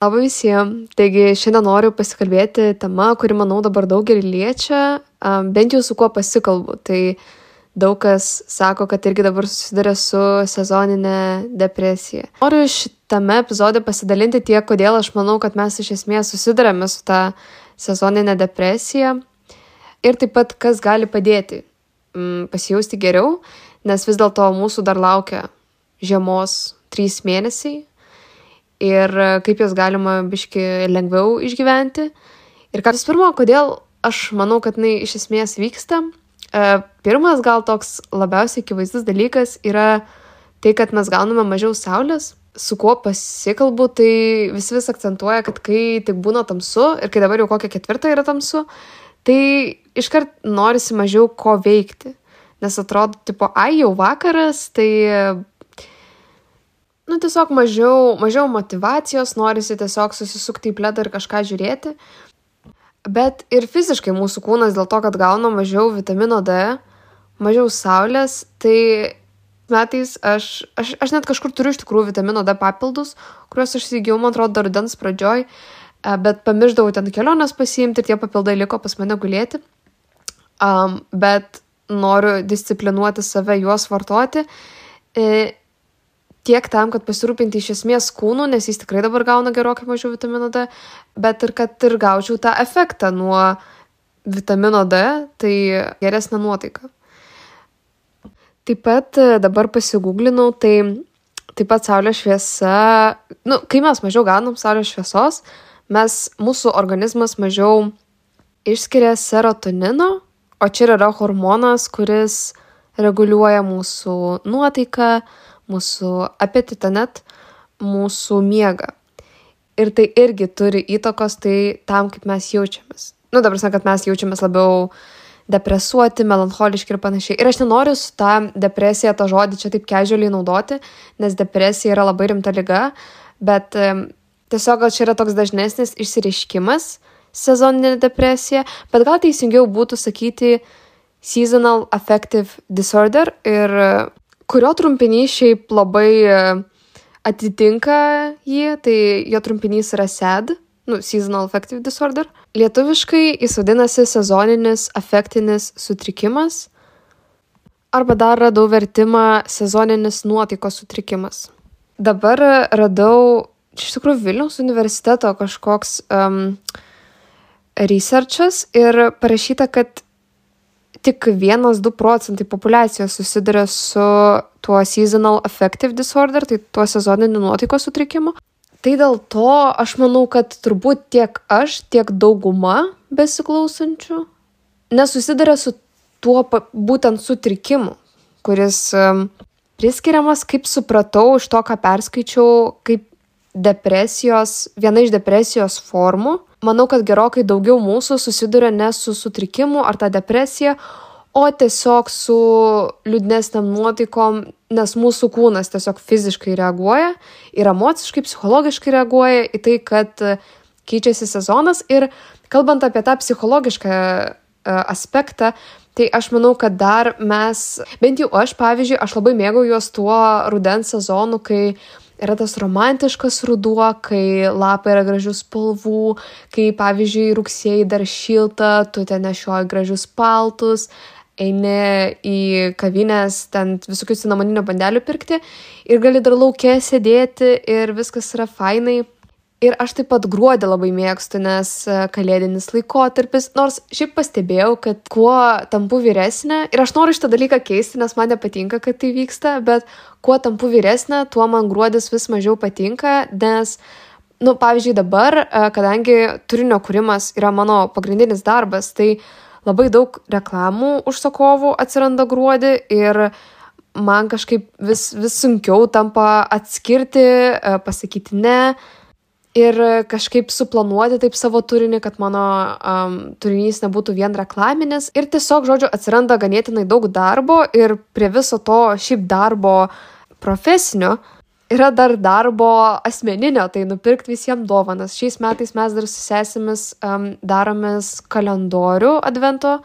Labą visiems. Taigi šiandien noriu pasikalbėti tema, kuri, manau, dabar daugelį liečia, bent jau su kuo pasikalbu. Tai daug kas sako, kad irgi dabar susiduria su sezoninė depresija. Noriu šitame epizode pasidalinti tiek, kodėl aš manau, kad mes iš esmės susidurėme su tą sezoninę depresiją ir taip pat, kas gali padėti mm, pasijausti geriau, nes vis dėlto mūsų dar laukia žiemos trys mėnesiai ir e, kaip juos galima biški lengviau išgyventi. Ir ką visų pirma, kodėl aš manau, kad jinai iš esmės vyksta. E, pirmas gal toks labiausiai akivaizdus dalykas yra tai, kad mes gauname mažiau saulės. Su kuo pasikalbu, tai vis vis akcentuoja, kad kai tik būna tamsu ir kai dabar jau kokią ketvirtą yra tamsu, tai iškart norisi mažiau ko veikti. Nes atrodo, tipo, ai jau vakaras, tai nu, tiesiog mažiau, mažiau motivacijos, norisi tiesiog susisukti į pledą ir kažką žiūrėti. Bet ir fiziškai mūsų kūnas dėl to, kad gauna mažiau vitamino D, mažiau saulės, tai metais aš, aš, aš net kažkur turiu iš tikrųjų vitamino D papildus, kuriuos aš įsigijau, man atrodo, dar rudens pradžioj, e, bet pamirždavau ten kelionės pasiimti ir tie papildai liko pas mane gulėti. Um, bet noriu disciplinuoti save juos vartoti. E, tiek tam, kad pasirūpinti iš esmės kūnu, nes jis tikrai dabar gauna gerokai mažiau vitamino D, bet ir kad ir gaučiau tą efektą nuo vitamino D, tai geresnė nuotaika. Taip pat e, dabar pasigūglinau, tai taip pat saulės šviesa, nu, kai mes mažiau gaunam saulės šviesos, mes, mūsų organizmas mažiau išskiria serotonino, o čia yra hormonas, kuris reguliuoja mūsų nuotaiką, mūsų apetitą net, mūsų miegą. Ir tai irgi turi įtakos tai tam, kaip mes jaučiamės. Nu, dabar sakant, kad mes jaučiamės labiau depresuoti, melancholiški ir panašiai. Ir aš nenoriu su tą depresiją tą žodį čia taip kežioliai naudoti, nes depresija yra labai rimta lyga, bet tiesiog gal čia yra toks dažnesnis išsireiškimas sezoninė depresija, bet gal teisingiau būtų sakyti seasonal affective disorder ir kurio trumpinys šiaip labai e, atitinka jį, tai jo trumpinys yra SAD, nu, Seasonal Affective Disorder. Lietuviškai jis vadinasi sezoninis afektinis sutrikimas, arba dar radau vertimą sezoninis nuotaikos sutrikimas. Dabar radau, iš tikrųjų, Vilniaus universiteto kažkoks um, researchas ir parašyta, kad tik 1-2 procentai populiacijos susiduria su tuo seasonal affective disorder, tai tuo sezoniniu nuotaikos sutrikimu. Tai dėl to aš manau, kad turbūt tiek aš, tiek dauguma besiklausančių nesusiduria su tuo būtent sutrikimu, kuris priskiriamas, kaip supratau, iš to, ką perskaičiau, kaip depresijos, viena iš depresijos formų manau, kad gerokai daugiau mūsų susiduria ne su sutrikimu ar ta depresija, o tiesiog su liūdnesniam nuotaikom, nes mūsų kūnas tiesiog fiziškai reaguoja ir emociškai, psichologiškai reaguoja į tai, kad keičiasi sezonas. Ir kalbant apie tą psichologišką e, aspektą, Tai aš manau, kad dar mes, bent jau aš, pavyzdžiui, aš labai mėgau juos tuo rudens sezonu, kai yra tas romantiškas ruduo, kai lapai yra gražių spalvų, kai pavyzdžiui rugsėjai dar šilta, tu ten nešioji gražius paltus, eini į kavinės, ten visokių cinamoninių bandelių pirkti ir gali dar laukia sėdėti ir viskas yra fainai. Ir aš taip pat gruodį labai mėgstu, nes e, kalėdinis laikotarpis, nors šiaip pastebėjau, kad kuo tampu vyresnė, ir aš noriu šitą dalyką keisti, nes man nepatinka, kad tai vyksta, bet kuo tampu vyresnė, tuo man gruodis vis mažiau patinka, nes, nu, pavyzdžiui, dabar, e, kadangi turinio kūrimas yra mano pagrindinis darbas, tai labai daug reklamų užsakovų atsiranda gruodį ir man kažkaip vis, vis sunkiau tampa atskirti, e, pasakyti ne ir kažkaip suplanuoti taip savo turinį, kad mano um, turinys nebūtų vien reklaminis. Ir tiesiog, žodžiu, atsiranda ganėtinai daug darbo ir prie viso to šiaip darbo profesinio yra dar darbo asmeninio, tai nupirkti visiems dovanas. Šiais metais mes dar su sesėmis um, daromės kalendorių advento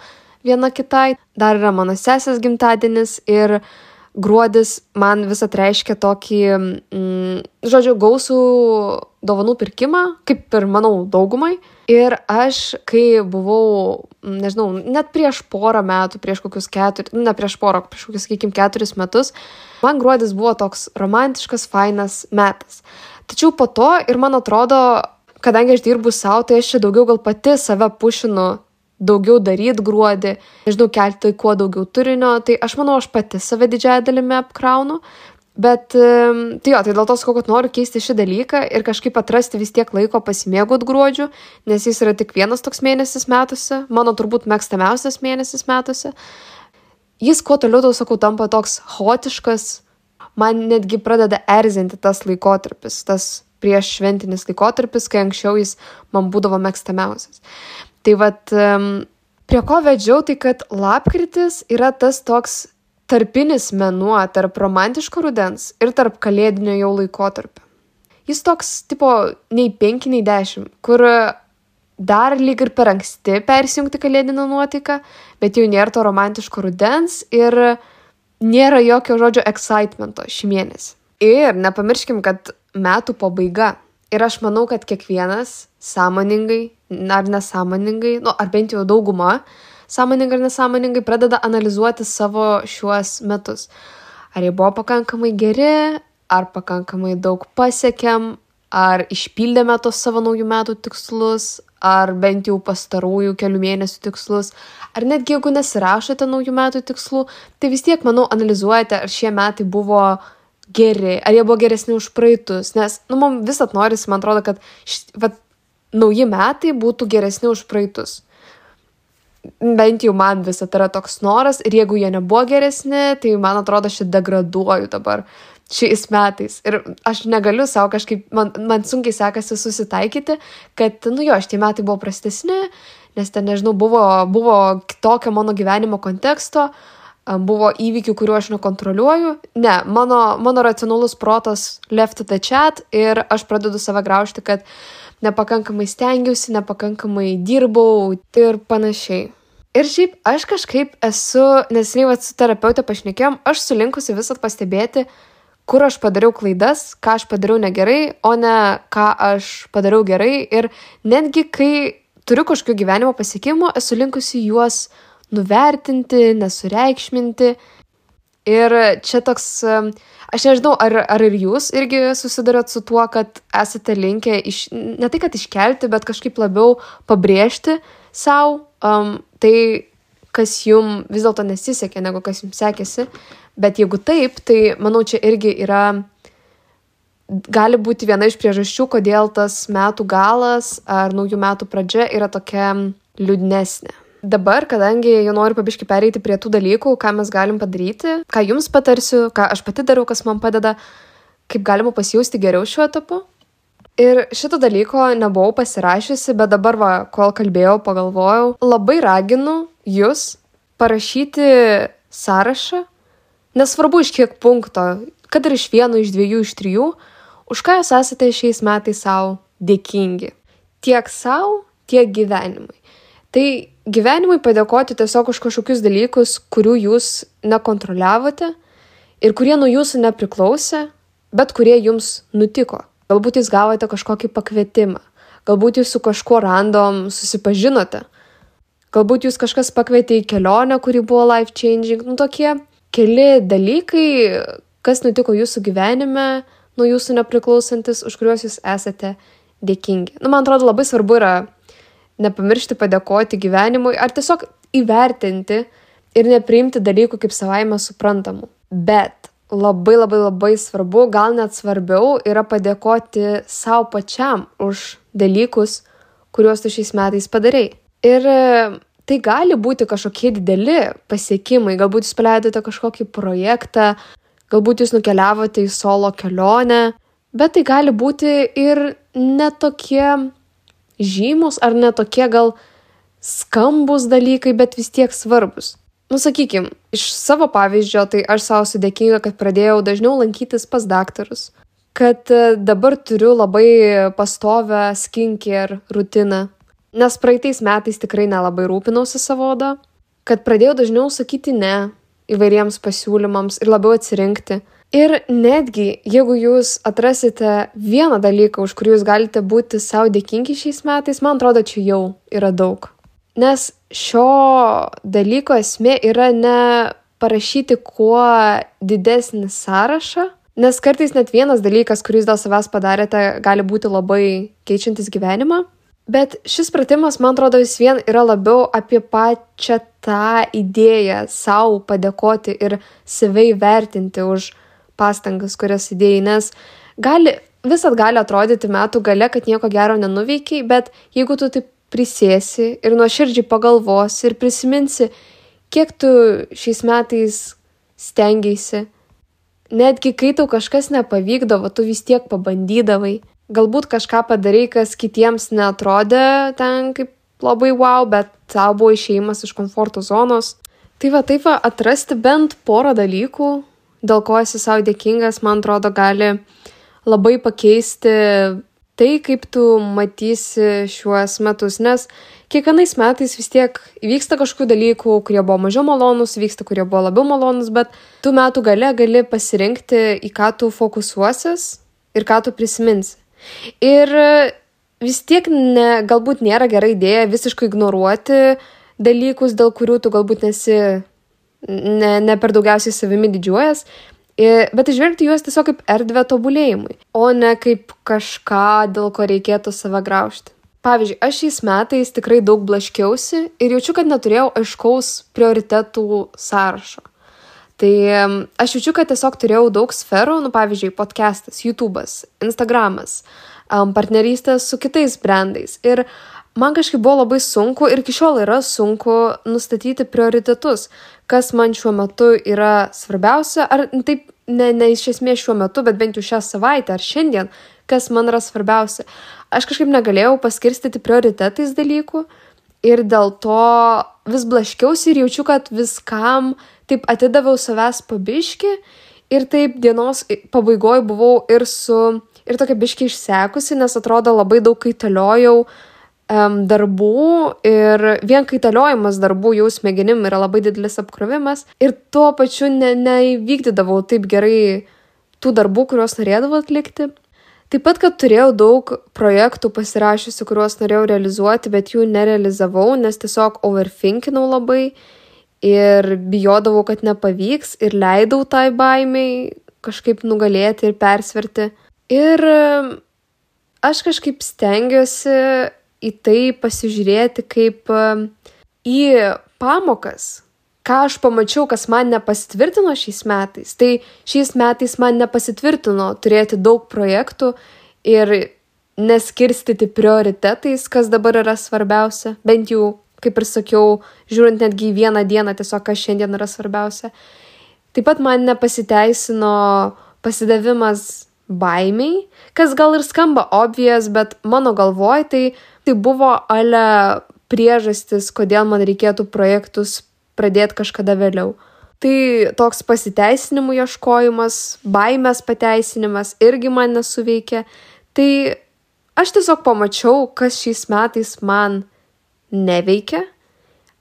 viena kitai. Dar yra mano sesės gimtadienis ir gruodis man visat reiškia tokį, mm, žodžiu, gausų dovanų pirkimą, kaip ir manau daugumai. Ir aš, kai buvau, nežinau, net prieš porą metų, prieš kokius keturis, ne prieš porą, prieš kokius, sakykime, keturis metus, man gruodis buvo toks romantiškas, fainas metas. Tačiau po to ir man atrodo, kadangi aš dirbu savo, tai aš čia daugiau gal pati save pušinu daugiau daryt gruodį, nežinau, kelti kuo daugiau turinio, tai aš manau, aš pati save didžiąją dalimi apkraunu. Bet, tai jo, tai dėl to sakau, kad noriu keisti šį dalyką ir kažkaip atrasti vis tiek laiko pasimėgot gruodžiu, nes jis yra tik vienas toks mėnesis metuose, mano turbūt mėgstamiausias mėnesis metuose. Jis kuo toliau, tau sakau, tampa toks hotiškas, man netgi pradeda erzinti tas laikotarpis, tas prieš šventinis laikotarpis, kai anksčiau jis man būdavo mėgstamiausias. Tai vad, prie ko vedžiau, tai kad lapkritis yra tas toks tarpinis menuo tarp romantiško rudens ir tarp kalėdinio jau laikotarpio. Jis toks, tipo, nei 5, nei 10, kur dar lyg ir per anksti persijungti kalėdinę nuotaiką, bet jau nėra to romantiško rudens ir nėra jokio žodžio excitemento šį mėnesį. Ir nepamirškim, kad metų pabaiga. Ir aš manau, kad kiekvienas sąmoningai ar nesąmoningai, nu, ar bent jau dauguma, sąmoningai ar nesąmoningai pradeda analizuoti savo šiuos metus. Ar jie buvo pakankamai geri, ar pakankamai daug pasiekėm, ar išpildėme tos savo naujų metų tikslus, ar bent jau pastarųjų kelių mėnesių tikslus, ar netgi jeigu nesirašote naujų metų tikslų, tai vis tiek, manau, analizuojate, ar šie metai buvo geri, ar jie buvo geresni už praeitus, nes, nu, mums visat norisi, man atrodo, kad, št, vat, nauji metai būtų geresni už praeitus. Bent jau man visą tai yra toks noras ir jeigu jie nebuvo geresni, tai man atrodo, aš degraduoju dabar šiais metais. Ir aš negaliu savo kažkaip, man, man sunkiai sekasi susitaikyti, kad, nu jo, šitie metai buvo prastesni, nes ten, nežinau, buvo, buvo kitokio mano gyvenimo konteksto, buvo įvykių, kuriuo aš nekontroliuoju. Ne, mano, mano racionalus protas left the chat ir aš pradedu save graužti, kad uh, nepakankamai stengiausi, nepakankamai dirbau ir panašiai. Ir šiaip aš kažkaip esu, neseniai vat, su terapeutė pašnekėjom, aš sulinkusi visat pastebėti, kur aš padariau klaidas, ką aš padariau negerai, o ne ką aš padariau gerai. Ir netgi kai turiu kažkokių gyvenimo pasiekimų, esu linkusi juos nuvertinti, nesureikšminti. Ir čia toks uh, Aš nežinau, ar, ar ir jūs irgi susidurėt su tuo, kad esate linkę iš, ne tai, kad iškelti, bet kažkaip labiau pabrėžti savo um, tai, kas jums vis dėlto nesisekė, negu kas jums sekėsi. Bet jeigu taip, tai manau, čia irgi yra, gali būti viena iš priežasčių, kodėl tas metų galas ar naujų metų pradžia yra tokia liūdnesnė dabar, kadangi jau noriu pabiškai pereiti prie tų dalykų, ką mes galim padaryti, ką jums patarsiu, ką aš pati darau, kas man padeda, kaip galima pasijausti geriau šiuo etapu. Ir šito dalyko nebuvau pasirašiusi, bet dabar, va, kol kalbėjau, pagalvojau, labai raginu jūs parašyti sąrašą, nesvarbu iš kiek punkto, kad ir iš vieno, iš dviejų, iš trijų, už ką jūs esate šiais metais savo dėkingi. Tiek savo, tiek gyvenimui. Tai gyvenimui padėkoti tiesiog už kažkokius dalykus, kurių jūs nekontroliavote ir kurie nuo jūsų nepriklausė, bet kurie jums nutiko. Galbūt jūs gavote kažkokį pakvietimą, galbūt jūs su kažkuo random susipažinote, galbūt jūs kažkas pakvietė į kelionę, kuri buvo life changing, nu tokie keli dalykai, kas nutiko jūsų gyvenime, nuo jūsų nepriklausantis, už kuriuos jūs esate dėkingi. Nu, man atrodo, labai svarbu yra nepamiršti padėkoti gyvenimui ar tiesiog įvertinti ir nepriimti dalykų kaip savaime suprantamų. Bet labai labai labai svarbu, gal net svarbiau yra padėkoti savo pačiam už dalykus, kuriuos tu šiais metais padarai. Ir e, tai gali būti kažkokie dideli pasiekimai, galbūt jūs paleidote kažkokį projektą, galbūt jūs nukeliavote į solo kelionę, bet tai gali būti ir netokie žymus ar netokie gal skambus dalykai, bet vis tiek svarbus. Nu, sakykim, iš savo pavyzdžio, tai aš savo sudėkinga, kad pradėjau dažniau lankytis pas daktarus, kad e, dabar turiu labai pastovę skincare rutiną, nes praeitais metais tikrai nelabai rūpinausi savo odą, kad pradėjau dažniau sakyti ne, įvairiems pasiūlymams ir labiau atsirinkti. Ir netgi, jeigu jūs atrasite vieną dalyką, už kurį jūs galite būti savo dėkingi šiais metais, man atrodo, čia jau yra daug. Nes šio dalyko esmė yra ne parašyti kuo didesnį sąrašą, nes kartais net vienas dalykas, kurį jūs dėl savęs padarėte, gali būti labai keičiantis gyvenimą. Bet šis pratimas, man atrodo, vis vien yra labiau apie pačią tą idėją savo padėkoti ir save įvertinti už pastangas, kurias įdėjai, nes gali, visat gali atrodyti metų gale, kad nieko gero nenuveikiai, bet jeigu tu taip prisėsi ir nuoširdžiai pagalvosi ir prisiminsi, kiek tu šiais metais stengiaisi, netgi kai tau kažkas nepavykdavo, tu vis tiek pabandydavai galbūt kažką padarai, kas kitiems netrodė ten kaip labai wow, bet tau buvo išėjimas iš komforto zonos. Tai va, taip va, atrasti bent porą dalykų, dėl ko esi savo dėkingas, man atrodo, gali labai pakeisti tai, kaip tu matysi šiuos metus, nes kiekvienais metais vis tiek vyksta kažkokių dalykų, kurie buvo mažiau malonus, vyksta, kurie buvo labiau malonus, bet tų metų gale gali pasirinkti, į ką tu fokusuosis ir ką tu prisiminsi. Ir vis tiek ne, galbūt nėra gera idėja visiškai ignoruoti dalykus, dėl kurių tu galbūt nesi ne, ne per daugiausiai savimi didžiuojas, bet išvelgti juos tiesiog kaip erdvę tobulėjimui, o ne kaip kažką, dėl ko reikėtų save graužti. Pavyzdžiui, aš šiais metais tikrai daug blaškiausi ir jaučiu, kad neturėjau aiškaus prioritetų sąrašo. Tai aš jaučiu, kad tiesiog turėjau daug sferų, nu pavyzdžiui, podcastas, YouTube'as, Instagramas, partnerystės su kitais brandais. Ir man kažkaip buvo labai sunku ir iki šiol yra sunku nustatyti prioritetus, kas man šiuo metu yra svarbiausia, ar taip ne, ne iš esmės šiuo metu, bet bent jau šią savaitę ar šiandien, kas man yra svarbiausia. Aš kažkaip negalėjau paskirstyti prioritetais dalykų ir dėl to vis blaškiausi ir jaučiu, kad viskam taip atidaviau savęs pabiški ir taip dienos pabaigoje buvau ir su, ir tokia biški išsekusi, nes atrodo labai daug kaitaliojau um, darbų ir vien kaitaliojimas darbų jau smegenim yra labai didelis apkrovimas ir tuo pačiu ne, neįvykdydavau taip gerai tų darbų, kuriuos norėdavau atlikti. Taip pat, kad turėjau daug projektų pasirašysiu, kuriuos norėjau realizuoti, bet jų nerealizavau, nes tiesiog overthinkinau labai ir bijodavau, kad nepavyks ir leidau tai baimiai kažkaip nugalėti ir persverti. Ir aš kažkaip stengiuosi į tai pasižiūrėti kaip į pamokas, ką aš pamačiau, kas man nepasitvirtino šiais metais, tai šiais metais man nepasitvirtino turėti daug projektų ir neskirstyti prioritetais, kas dabar yra svarbiausia, bent jau, kaip ir sakiau, žiūrint netgi į vieną dieną, tiesiog kas šiandien yra svarbiausia. Taip pat man nepasiteisino pasidavimas baimiai, kas gal ir skamba obvious, bet mano galvoj tai, tai buvo ale priežastis, kodėl man reikėtų projektus pradėti kažkada vėliau. Tai toks pasiteisinimų ieškojimas, baimės pateisinimas irgi man nesuveikė. Tai aš tiesiog pamačiau, kas šiais metais man neveikia.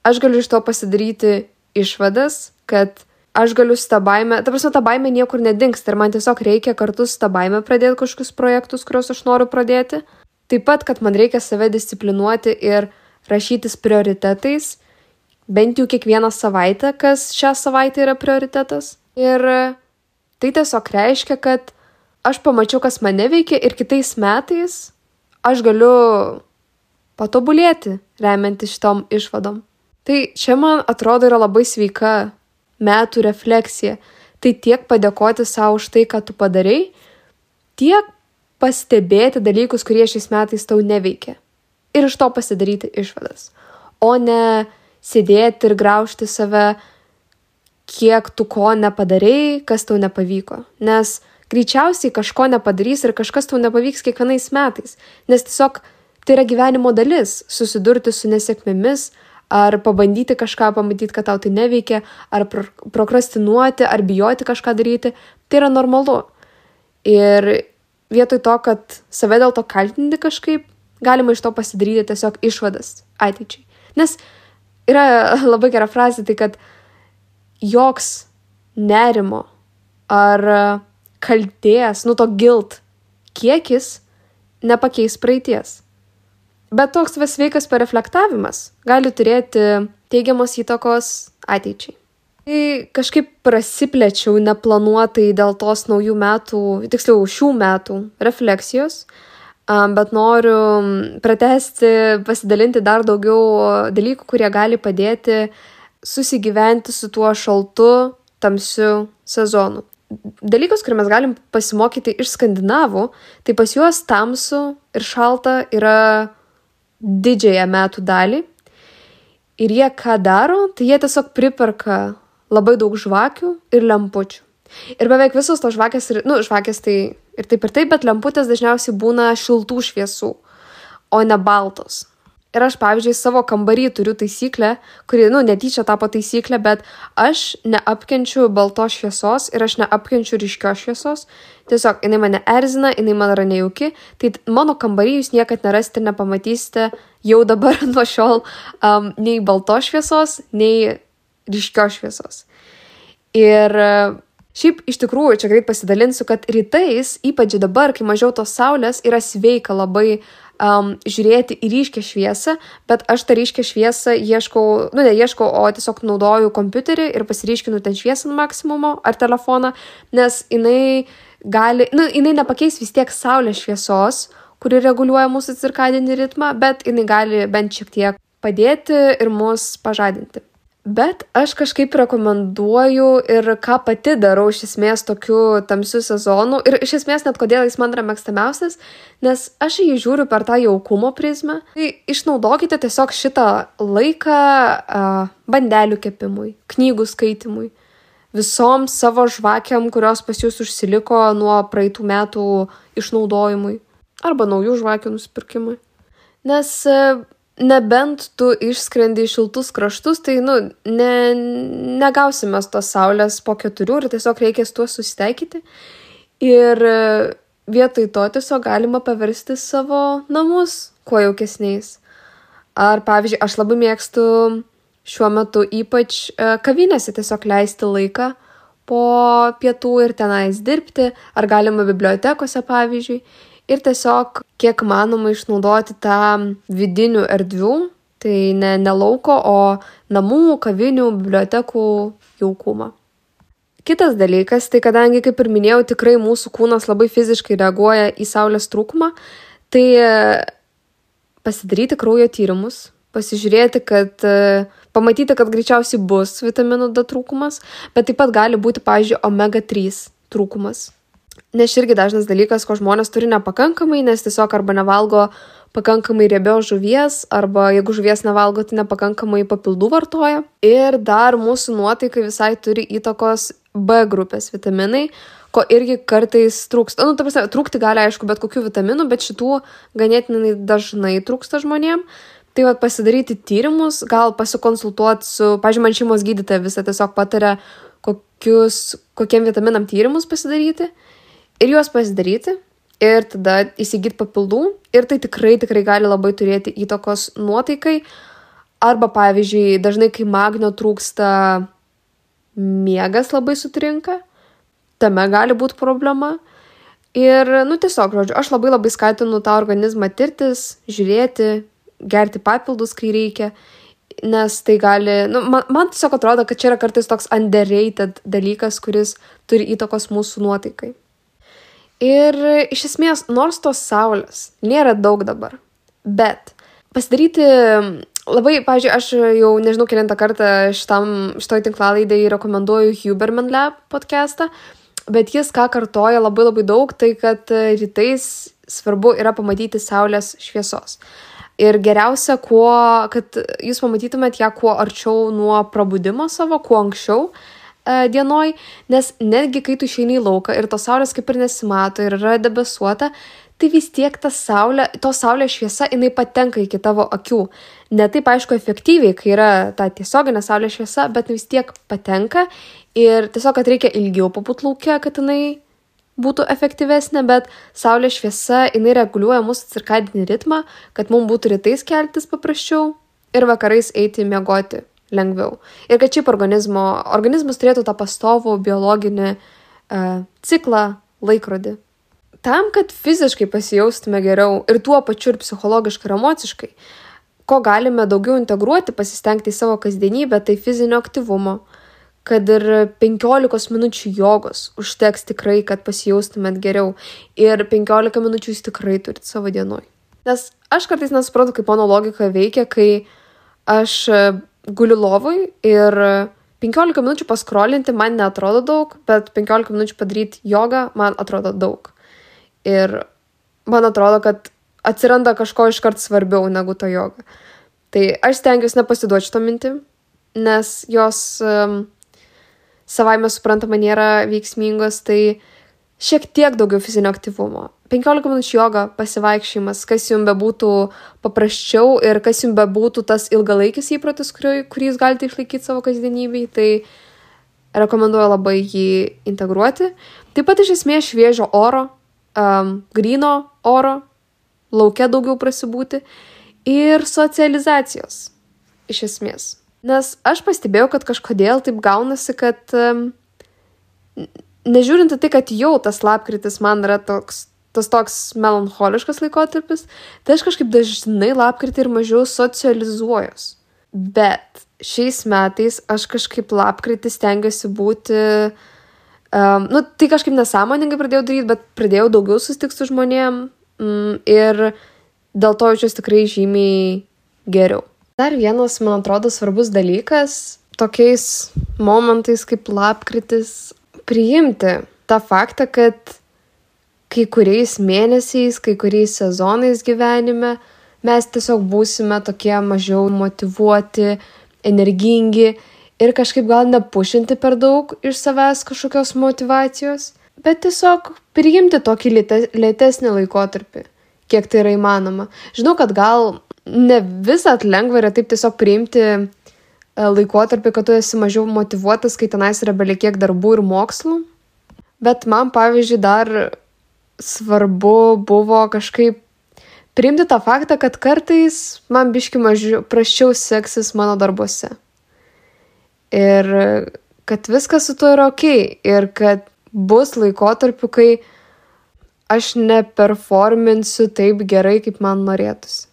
Aš galiu iš to pasidaryti išvadas, kad aš galiu su tą baimę, ta prasme, ta baimė niekur nedingsta ir man tiesiog reikia kartu su tą baimę pradėti kažkokius projektus, kuriuos aš noriu pradėti. Taip pat, kad man reikia save disciplinuoti ir rašytis prioritetais bent jau kiekvieną savaitę, kas šią savaitę yra prioritetas. Ir tai tiesiog reiškia, kad aš pamačiau, kas mane veikia ir kitais metais aš galiu patobulėti, remiantis šitom išvadom. Tai čia man atrodo yra labai sveika metų refleksija. Tai tiek padėkoti savo už tai, ką tu padarai, tiek pastebėti dalykus, kurie šiais metais tau neveikia. Ir iš to pasidaryti išvadas. O ne sėdėti ir graužti save, kiek tu ko nepadarėjai, kas tau nepavyko. Nes greičiausiai kažko nepadarys ir kažkas tau nepavyks kiekvienais metais. Nes tiesiog tai yra gyvenimo dalis - susidurti su nesėkmėmis, ar pabandyti kažką pamatyti, kad tau tai neveikia, ar pro prokrastinuoti, ar bijoti kažką daryti. Tai yra normalu. Ir vietoj to, kad save dėl to kaltinti kažkaip, galima iš to pasidaryti tiesiog išvadas ateičiai. Nes yra labai gera frazė, tai kad joks nerimo ar kalties, nu to gilt kiekis nepakeis praeities. Bet toks sveikas pareflektavimas gali turėti teigiamos įtakos ateičiai. Tai kažkaip prasiplečiau neplanuotai dėl tos naujų metų, tiksliau šių metų refleksijos, bet noriu pratesti, pasidalinti dar daugiau dalykų, kurie gali padėti susigyventi su tuo šaltu, tamsiu sezonu. Dalykas, kurį mes galim pasimokyti iš skandinavų, tai pas juos tamsu ir šalta yra didžiąją metų dalį. Ir jie ką daro, tai jie tiesiog priperka labai daug žvakių ir lempučių. Ir beveik visos tos žvakės, ir, nu, žvakės tai ir taip ir taip, bet lemputės dažniausiai būna šiltų šviesų, o ne baltos. Ir aš, pavyzdžiui, savo kambarį turiu taisyklę, kuri, nu, netyčia tapo taisyklė, bet aš neapkenčiu baltos šviesos ir aš neapkenčiu ryškios šviesos. Tiesiog jinai mane erzina, jinai man yra nejauki. Tai mano kambarį jūs niekad nerasite ir nepamatysite jau dabar nuo šiol um, nei baltos šviesos, nei ryškios šviesos. Ir Šiaip iš tikrųjų čia greit pasidalinsiu, kad rytais, ypač dabar, kai mažiau tos saulės, yra sveika labai um, žiūrėti į ryškę šviesą, bet aš tą ryškę šviesą ieškau, nu ne ieškau, o tiesiog naudoju kompiuterį ir pasiryškinu ten šviesą maksimumo ar telefoną, nes jinai gali, nu, jinai nepakeis vis tiek saulės šviesos, kuri reguliuoja mūsų cirkadinį ritmą, bet jinai gali bent šiek tiek padėti ir mus pažadinti. Bet aš kažkaip rekomenduoju ir ką pati darau iš esmės tokiu tamsiu sezonu ir iš esmės net kodėl jis man yra mėgstamiausias, nes aš jį žiūriu per tą jaukumo prizmę. Tai išnaudokite tiesiog šitą laiką uh, bandelių kepimui, knygų skaitimui, visom savo žvakiam, kurios pas jūs užsiliko nuo praeitų metų išnaudojimui arba naujų žvakių nusipirkimui. Nes uh, nebent tu išskrendi į šiltus kraštus, tai, nu, ne, negausime tos saulės po keturių ir tiesiog reikės tuo susitaikyti. Ir e, vietoj to tiesiog galima paversti savo namus kuo jaukesniais. Ar, pavyzdžiui, aš labai mėgstu šiuo metu ypač e, kavinėse tiesiog leisti laiką po pietų ir tenais dirbti, ar galima bibliotekose, pavyzdžiui ir tiesiog kiek manoma išnaudoti tą vidinių erdvių, tai ne, ne lauko, o namų, kavinių, bibliotekų jaukumą. Kitas dalykas, tai kadangi, kaip ir minėjau, tikrai mūsų kūnas labai fiziškai reaguoja į saulės trūkumą, tai pasidaryti kraujo tyrimus, pasižiūrėti, kad pamatyti, kad greičiausiai bus vitaminų D trūkumas, bet taip pat gali būti, pavyzdžiui, omega 3 trūkumas. Nes irgi dažnas dalykas, ko žmonės turi nepakankamai, nes tiesiog arba nevalgo pakankamai riebios žuvies, arba jeigu žuvies nevalgo, tai nepakankamai papildų vartoja. Ir dar mūsų nuotaikai visai turi įtakos B grupės vitaminai, ko irgi kartais trūksta. Nu, ta prasme, trūkti gali aišku bet kokių vitaminų, bet šitų ganėtinai dažnai trūksta žmonėm. Tai vad pasidaryti tyrimus, gal pasikonsultuoti su, pažiūrėjau, man šeimos gydytoja visą tiesiog patarė, kokius, kokiem vitaminam tyrimus pasidaryti ir juos pasidaryti ir tada įsigyti papildų ir tai tikrai tikrai gali labai turėti įtakos nuotaikai. Arba pavyzdžiui, dažnai kai magnio trūksta, miegas labai sutrinka, tame gali būti problema. Ir, nu tiesiog, žodžiu, aš labai labai skatinu tą organizmą tirtis, žiūrėti, gerti papildus, kai reikia, nes tai gali, nu, man, man tiesiog atrodo, kad čia yra kartais toks underrated dalykas, kuris turi įtakos mūsų nuotaikai. Ir iš esmės, nors tos saulės nėra daug dabar, bet pasidaryti labai, pažiūrėjau, aš jau nežinau kilintą kartą šitam, šitoj tinklalaidai rekomenduoju Huberman Lab podcastą, bet jis ką kartoja labai labai daug, tai kad rytais svarbu yra pamatyti saulės šviesos. Ir geriausia, kuo, kad jūs pamatytumėt ją kuo arčiau nuo prabudimo savo, kuo anksčiau, uh, dienoj, nes netgi kai tu išeini į lauką ir tos saulės kaip ir nesimato ir yra debesuota, tai vis tiek ta saulė, to saulės šviesa, jinai patenka iki tavo akių. Ne taip aišku efektyviai, kai yra ta tiesioginė saulės šviesa, bet vis tiek patenka ir tiesiog, kad reikia ilgiau pabūt laukia, kad jinai būtų efektyvesnė, bet saulės šviesa, jinai reguliuoja mūsų cirkadinį ritmą, kad mums būtų rytais keltis paprasčiau ir vakarais eiti miegoti lengviau. Ir kad šiaip organizmo, organizmas turėtų tą pastovų biologinį uh, ciklą, laikrodį. Tam, kad fiziškai pasijaustume geriau ir tuo pačiu ir psichologiškai ir emociškai, ko galime daugiau integruoti, pasistengti į savo kasdienybę, tai fizinio aktyvumo, kad ir 15 minučių jogos užteks tikrai, kad pasijaustumėt geriau ir 15 minučių jūs tikrai turit savo dienoj. Nes aš kartais nesuprantu, kaip mano logika veikia, kai aš e, guliu lovui ir 15 minučių paskrolinti man netrodo daug, bet 15 minučių padaryti jogą man atrodo daug. Ir man atrodo, kad atsiranda kažko iškart svarbiau negu ta joga. Tai aš stengiuosi nepasiduoti šito mintim, nes jos um, savaime suprantama nėra veiksmingos, tai šiek tiek daugiau fizinio aktyvumo. 15 minučių joga, pasivaikščiojimas, kas jums bebūtų paprasčiau ir kas jums bebūtų tas ilgalaikis įprotis, kurį, kurį jūs galite išlaikyti savo kasdienybei, tai rekomenduoju labai jį integruoti. Taip pat iš esmės šviežio oro, um, grino oro, laukia daugiau prasibūti ir socializacijos iš esmės. Nes aš pastebėjau, kad kažkodėl taip gaunasi, kad um, nežiūrint į tai, kad jau tas lapkritis man yra toks tas toks melancholiškas laikotarpis, tai aš kažkaip dažnai lapkritį ir mažiau socializuojos. Bet šiais metais aš kažkaip lapkritį stengiuosi būti, um, nu, tai kažkaip nesąmoningai pradėjau daryti, bet pradėjau daugiau susitikti su žmonėm um, ir dėl to jaučiuosi tikrai žymiai geriau. Dar vienas, man atrodo, svarbus dalykas tokiais momentais kaip lapkritis priimti tą faktą, kad kai kuriais mėnesiais, kai kuriais sezonais gyvenime mes tiesiog būsime tokie mažiau motivuoti, energingi ir kažkaip gal nepušinti per daug iš savęs kažkokios motivacijos, bet tiesiog priimti tokį lėtesnį laikotarpį, kiek tai yra įmanoma. Žinau, kad gal ne visat lengva yra taip tiesiog priimti laikotarpį, kad tu esi mažiau motivuotas, kai tenais yra belikiek darbų ir mokslų. Bet man, pavyzdžiui, dar svarbu buvo kažkaip priimti tą faktą, kad kartais man biški mažiau, praščiau seksis mano darbuose. Ir kad viskas su tuo yra ok. Ir kad bus laikotarpių, kai aš neperforminsiu taip gerai, kaip man norėtųsi.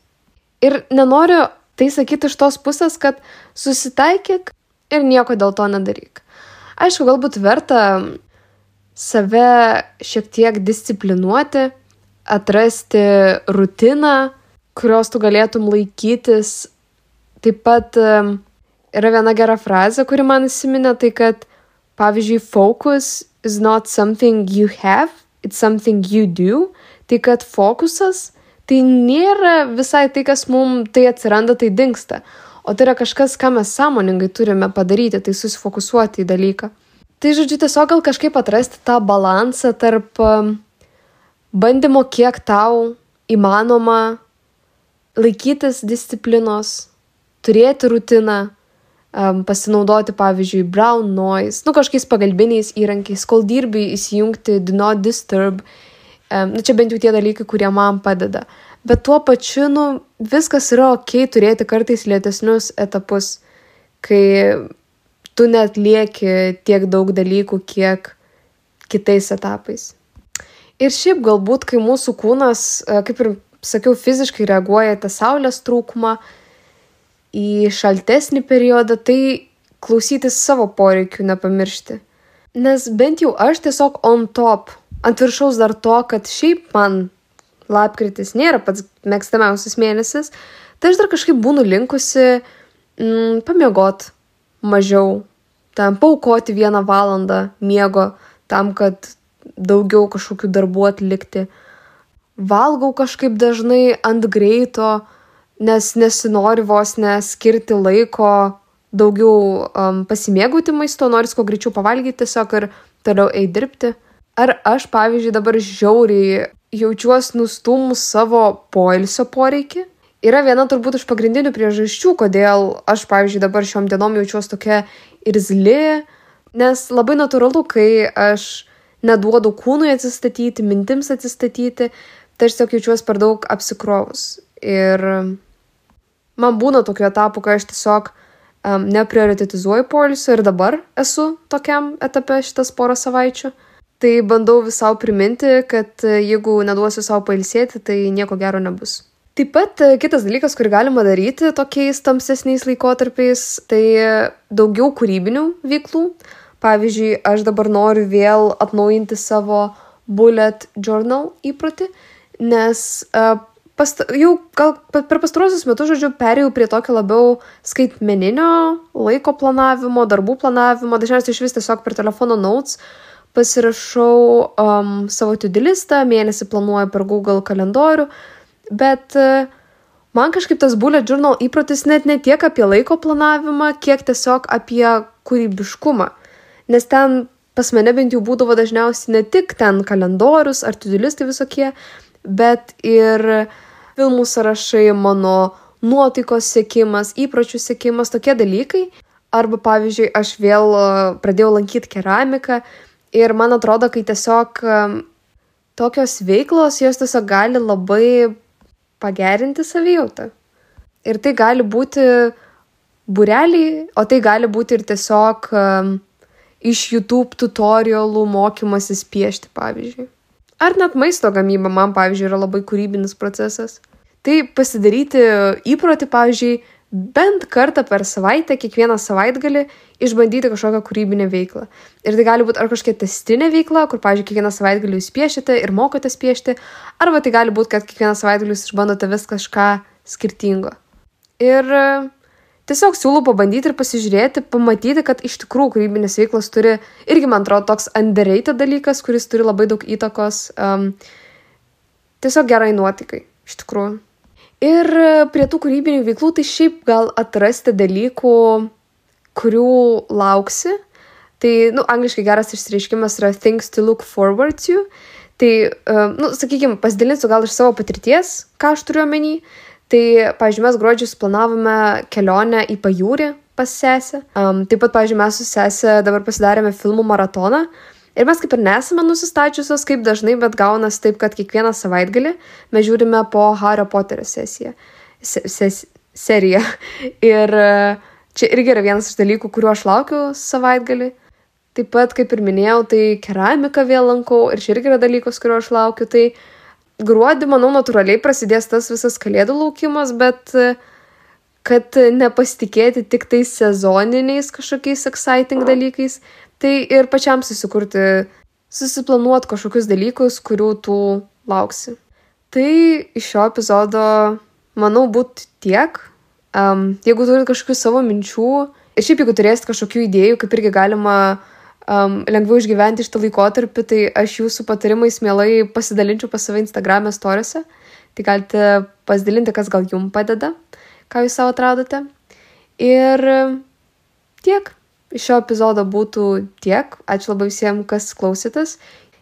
Ir nenoriu tai sakyti iš tos pusės, kad susitaikyk ir nieko dėl to nedaryk. Aišku, galbūt verta save šiek tiek disciplinuoti, atrasti rutiną, kurios tu galėtum laikytis. Taip pat yra viena gera frazė, kuri man įsiminė, tai kad, pavyzdžiui, focus is not something you have, it's something you do. Tai kad fokusas tai nėra visai tai, kas mums tai atsiranda, tai dinksta. O tai yra kažkas, ką mes sąmoningai turime padaryti, tai susifokusuoti į dalyką. Tai žodžiu, tiesiog gal kažkaip atrasti tą balansą tarp um, bandymo, kiek tau įmanoma laikytis disciplinos, turėti rutiną, um, pasinaudoti, pavyzdžiui, brown noise, nu kažkokiais pagalbiniais įrankiais, kol dirbi įsijungti do not disturb. Um, nu čia bent jau tie dalykai, kurie man padeda. Bet tuo pačiu, nu, viskas yra ok turėti kartais lėtesnius etapus, kai tu net lieki tiek daug dalykų, kiek kitais etapais. Ir šiaip galbūt, kai mūsų kūnas, e, kaip ir sakiau, fiziškai reaguoja tą saulės trūkumą, į šaltesnį periodą, tai klausytis savo poreikių nepamiršti. Nes bent jau aš tiesiog on top, ant viršaus dar to, kad šiaip man lapkritis nėra pats mėgstamiausias mėnesis, tai aš dar kažkaip būnu linkusi mm, pamiegot mažiau, ten paukoti vieną valandą miego tam, kad daugiau kažkokių darbų atlikti. Valgau kažkaip dažnai ant greito, nes nesinori vos neskirti laiko daugiau um, pasimėgauti maisto, nori kuo greičiau pavalgyti tiesiog ir toliau eiti dirbti. Ar aš, pavyzdžiui, dabar žiauriai jaučiuosi nustumus savo poilsio poreikį? yra viena turbūt iš pagrindinių priežasčių, kodėl aš, pavyzdžiui, dabar šiom dienom jaučiuosi tokia irzli, nes labai natūralu, kai aš neduodu kūnui atsistatyti, mintims atsistatyti, tai aš tiesiog jaučiuosi per daug apsikrovus. Ir man būna tokių etapų, kai aš tiesiog um, neprioritetizuoju polisio ir dabar esu tokiam etape šitas porą savaičių. Tai bandau vis savo priminti, kad jeigu neduosiu savo pailsėti, tai nieko gero nebus. Taip pat kitas dalykas, kurį galima daryti tokiais tamsesniais laikotarpiais, tai daugiau kūrybinių veiklų. Pavyzdžiui, aš dabar noriu vėl atnaujinti savo bullet journal įprotį, nes uh, past, jau gal per pastarosius metus, žodžiu, perėjau prie tokio labiau skaitmeninio laiko planavimo, darbų planavimo, dažniausiai iš vis tiesiog per telefono notes pasirašau um, savo tudilistą, mėnesį planuoju per Google kalendorių, bet uh, man kažkaip tas bullet journal įprotis net ne tiek apie laiko planavimą, kiek tiesiog apie kūrybiškumą. Nes ten pas mane bent jau būdavo dažniausiai ne tik ten kalendorius ar tudilistai visokie, bet ir filmų sąrašai, mano nuotaikos sėkimas, įpročių sėkimas, tokie dalykai. Arba pavyzdžiui, aš vėl e, pradėjau lankyti keramiką ir man atrodo, kai tiesiog e, tokios veiklos, jos tiesiog gali labai pagerinti savijautą. Ir tai gali būti bureliai, o tai gali būti ir tiesiog um, iš YouTube tutorialų mokymasis piešti, pavyzdžiui. Ar net maisto gamyba man, pavyzdžiui, yra labai kūrybinis procesas. Tai pasidaryti įprotį, pavyzdžiui, bent kartą per savaitę, kiekvieną savaitgalį išbandyti kažkokią kūrybinę veiklą. Ir tai gali būti ar kažkokia testinė veikla, kur, pavyzdžiui, kiekvieną savaitgalį jūs piešite ir mokotės piešti, arba tai gali būti, kad kiekvieną savaitgalį jūs išbandote vis kažką skirtingo. Ir tiesiog siūlau pabandyti ir pasižiūrėti, pamatyti, kad iš tikrųjų kūrybinės veiklos turi, irgi man atrodo, toks underrated dalykas, kuris turi labai daug įtakos um, tiesiog gerai nuotikai, iš tikrųjų. Ir prie tų kūrybinių veiklų tai šiaip gal atrasti dalykų, kurių lauksi. Tai, nu, angliškai geras išsireiškimas yra things to look forward to. Tai, uh, nu, sakykime, pasidalinsiu gal iš savo patirties, ką aš turiu omeny. Tai, pavyzdžiui, mes gruodžiui planavome kelionę į pajūrį pas sesę. Um, taip pat, pavyzdžiui, mes su sesė dabar pasidarėme filmų maratoną. Ir mes kaip ir nesame nusistačiusios kaip dažnai, bet gaunasi taip, kad kiekvieną savaitgalį mes žiūrime po Hario Poterio sesiją. Se, ses, seriją. Ir čia irgi yra vienas iš dalykų, kuriuo aš laukiu savaitgalį. Taip pat, kaip ir minėjau, tai keramiką vėl lankau ir čia irgi yra dalykas, kurio aš laukiu. Tai gruodį, manau, natūraliai prasidės tas visas kalėdų laukimas, bet kad nepasitikėti tik tais sezoniniais kažkokiais exciting dalykais, tai ir pačiam susikurti, susiplanuoti kažkokius dalykus, kurių tu lauksi. Tai iš šio epizodo, manau, būtų tiek. Um, jeigu turit kažkokių savo minčių ir šiaip jeigu turėsit kažkokių idėjų, kaip irgi galima uh, um, lengviau išgyventi šitą laikotarpį, tai aš jūsų patarimais mielai pasidalinčiau pas save Instagram'e storiuose. Tai galite pasidalinti, kas gal jums padeda, ką jūs savo atradote. Ir tiek. Iš šio epizodo būtų tiek. Ačiū labai visiems, kas klausytas.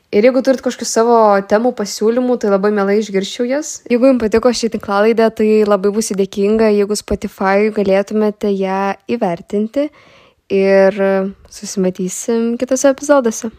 Ir jeigu turit kažkokių savo temų pasiūlymų, tai labai mielai išgirščiau jas. Jeigu jums patiko šį tinklalaidę, tai labai būsiu dėkinga, jeigu Spotify galėtumėte ją įvertinti ir susimatysim kitose epizoduose